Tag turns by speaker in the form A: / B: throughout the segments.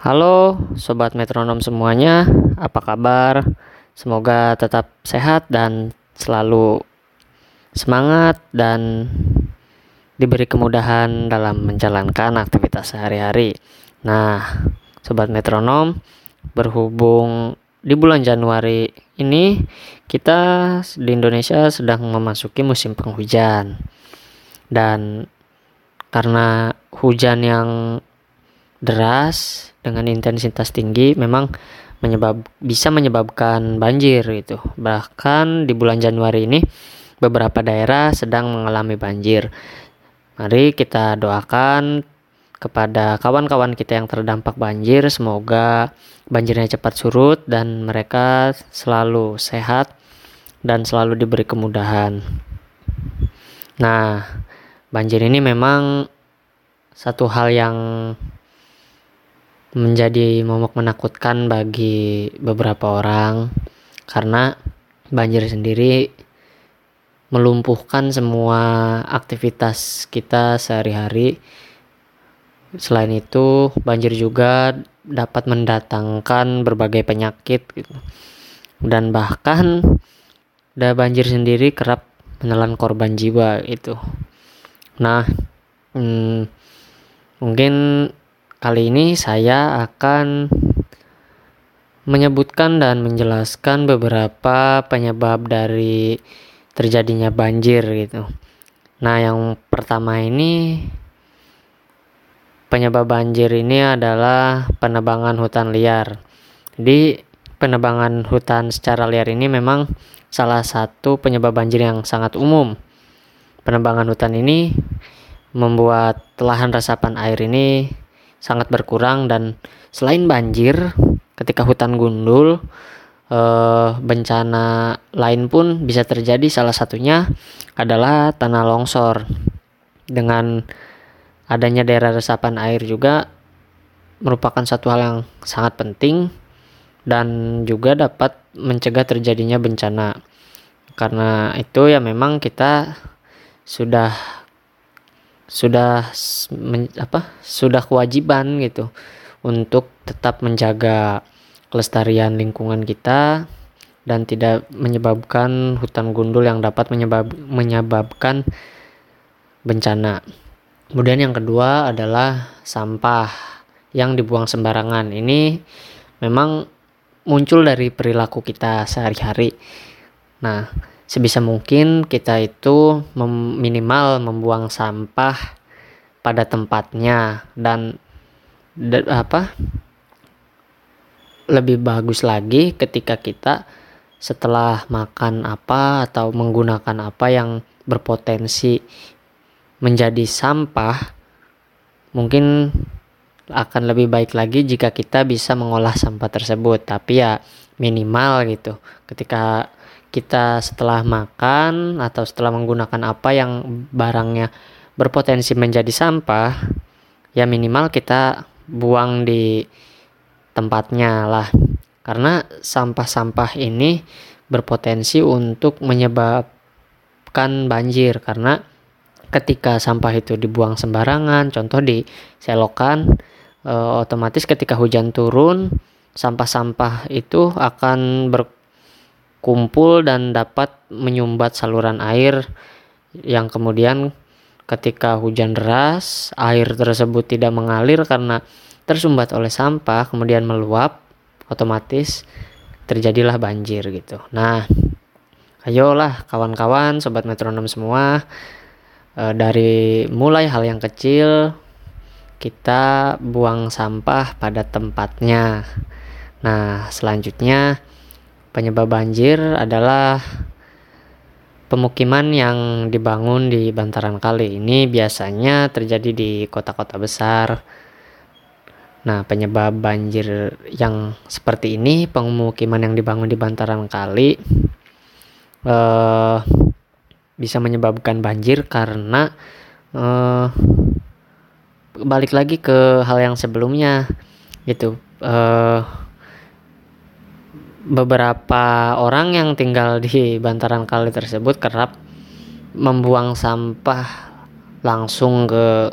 A: Halo sobat metronom semuanya, apa kabar? Semoga tetap sehat dan selalu semangat dan diberi kemudahan dalam menjalankan aktivitas sehari-hari. Nah, sobat metronom, berhubung di bulan Januari ini kita di Indonesia sedang memasuki musim penghujan. Dan karena hujan yang deras dengan intensitas tinggi memang menyebab bisa menyebabkan banjir gitu. Bahkan di bulan Januari ini beberapa daerah sedang mengalami banjir. Mari kita doakan kepada kawan-kawan kita yang terdampak banjir semoga banjirnya cepat surut dan mereka selalu sehat dan selalu diberi kemudahan. Nah, banjir ini memang satu hal yang menjadi momok menakutkan bagi beberapa orang karena banjir sendiri melumpuhkan semua aktivitas kita sehari-hari. Selain itu, banjir juga dapat mendatangkan berbagai penyakit gitu. Dan bahkan da banjir sendiri kerap menelan korban jiwa itu. Nah, hmm, mungkin kali ini saya akan menyebutkan dan menjelaskan beberapa penyebab dari terjadinya banjir gitu. Nah, yang pertama ini penyebab banjir ini adalah penebangan hutan liar. Jadi, penebangan hutan secara liar ini memang salah satu penyebab banjir yang sangat umum. Penebangan hutan ini membuat lahan resapan air ini sangat berkurang dan selain banjir, ketika hutan gundul, eh, bencana lain pun bisa terjadi. Salah satunya adalah tanah longsor. Dengan adanya daerah resapan air juga merupakan satu hal yang sangat penting dan juga dapat mencegah terjadinya bencana. Karena itu ya memang kita sudah sudah men- apa sudah kewajiban gitu untuk tetap menjaga kelestarian lingkungan kita dan tidak menyebabkan hutan gundul yang dapat menyebab menyebabkan bencana. Kemudian yang kedua adalah sampah yang dibuang sembarangan. Ini memang muncul dari perilaku kita sehari-hari. Nah, sebisa mungkin kita itu mem- minimal membuang sampah pada tempatnya dan da- apa lebih bagus lagi ketika kita setelah makan apa atau menggunakan apa yang berpotensi menjadi sampah mungkin akan lebih baik lagi jika kita bisa mengolah sampah tersebut. Tapi ya minimal gitu ketika kita setelah makan atau setelah menggunakan apa yang barangnya berpotensi menjadi sampah ya minimal kita buang di tempatnya lah. Karena sampah-sampah ini berpotensi untuk menyebabkan banjir. Karena ketika sampah itu dibuang sembarangan contoh di selokan eh, otomatis ketika hujan turun sampah-sampah itu akan berkumpul dan dapat menyumbat saluran air yang kemudian ketika hujan deras air tersebut tidak mengalir karena tersumbat oleh sampah kemudian meluap otomatis terjadilah banjir gitu. Nah ayolah kawan-kawan sobat metronom semua eh, dari mulai hal yang kecil kita buang sampah pada tempatnya. Nah selanjutnya penyebab banjir adalah pemukiman yang dibangun di bantaran kali ini biasanya terjadi di kota-kota besar Nah, penyebab banjir yang seperti ini, pemukiman yang dibangun di bantaran kali eh, bisa menyebabkan banjir karena eh, balik lagi ke hal yang sebelumnya gitu. Eh, beberapa orang yang tinggal di bantaran kali tersebut kerap membuang sampah langsung ke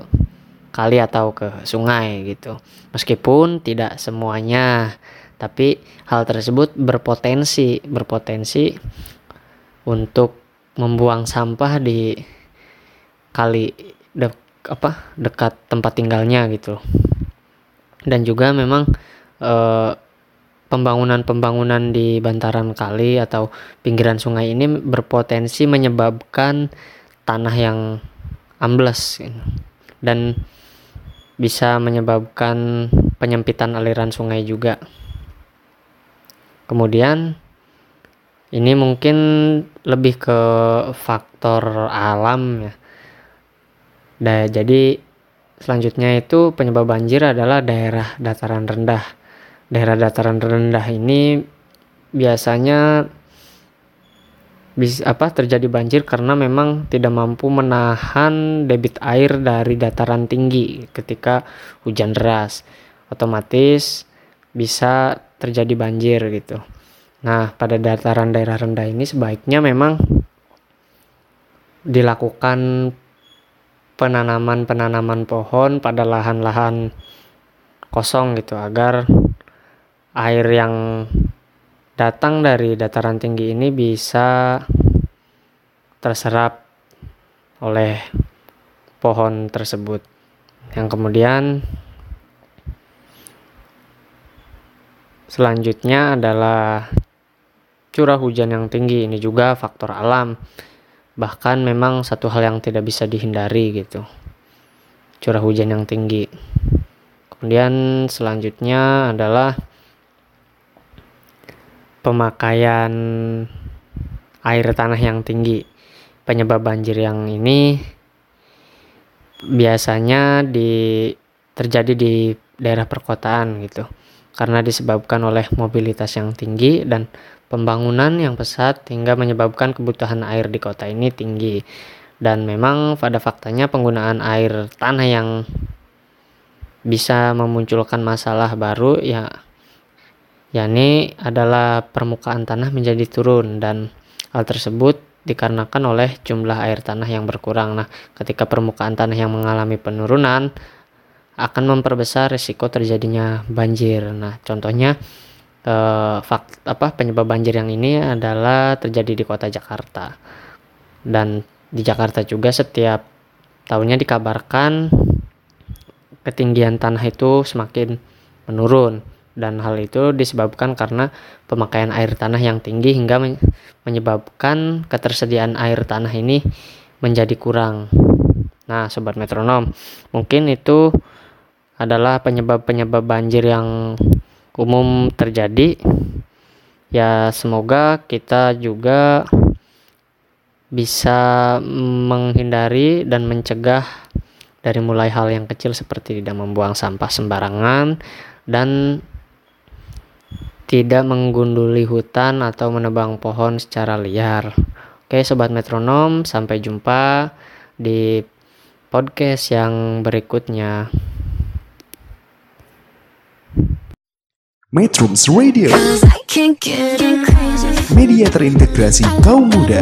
A: kali atau ke sungai gitu. Meskipun tidak semuanya, tapi hal tersebut berpotensi berpotensi untuk membuang sampah di kali de, apa dekat tempat tinggalnya gitu. Dan juga memang eh, pembangunan-pembangunan di bantaran kali atau pinggiran sungai ini berpotensi menyebabkan tanah yang ambles gitu. dan bisa menyebabkan penyempitan aliran sungai juga. Kemudian ini mungkin lebih ke faktor alam ya. Nah, jadi selanjutnya itu penyebab banjir adalah daerah dataran rendah daerah dataran rendah ini biasanya bisa apa terjadi banjir karena memang tidak mampu menahan debit air dari dataran tinggi. Ketika hujan deras otomatis bisa terjadi banjir gitu. Nah pada dataran daerah rendah ini sebaiknya memang dilakukan penanaman-penanaman pohon pada lahan-lahan kosong gitu agar air yang datang dari dataran tinggi ini bisa terserap oleh pohon tersebut. Yang kemudian selanjutnya adalah curah hujan yang tinggi. Ini juga faktor alam. Bahkan memang satu hal yang tidak bisa dihindari gitu. Curah hujan yang tinggi. Kemudian selanjutnya adalah pemakaian air tanah yang tinggi. Penyebab banjir yang ini biasanya di terjadi di daerah perkotaan gitu. Karena disebabkan oleh mobilitas yang tinggi dan pembangunan yang pesat hingga menyebabkan kebutuhan air di kota ini tinggi. Dan memang pada faktanya penggunaan air tanah yang bisa memunculkan masalah baru ya yakni adalah permukaan tanah menjadi turun dan hal tersebut dikarenakan oleh jumlah air tanah yang berkurang. Nah, ketika permukaan tanah yang mengalami penurunan akan memperbesar risiko terjadinya banjir. Nah, contohnya eh, fakt apa penyebab banjir yang ini adalah terjadi di kota Jakarta. Dan di Jakarta juga setiap tahunnya dikabarkan ketinggian tanah itu semakin menurun dan hal itu disebabkan karena pemakaian air tanah yang tinggi hingga menyebabkan ketersediaan air tanah ini menjadi kurang. Nah, sobat metronom, mungkin itu adalah penyebab-penyebab banjir yang umum terjadi. Ya, semoga kita juga bisa menghindari dan mencegah dari mulai hal yang kecil seperti tidak membuang sampah sembarangan dan tidak menggunduli hutan atau menebang pohon secara liar. Oke, sobat metronom, sampai jumpa di podcast yang berikutnya.
B: Metrums Radio,
C: Cause I can't get enough.
B: media terintegrasi kaum muda.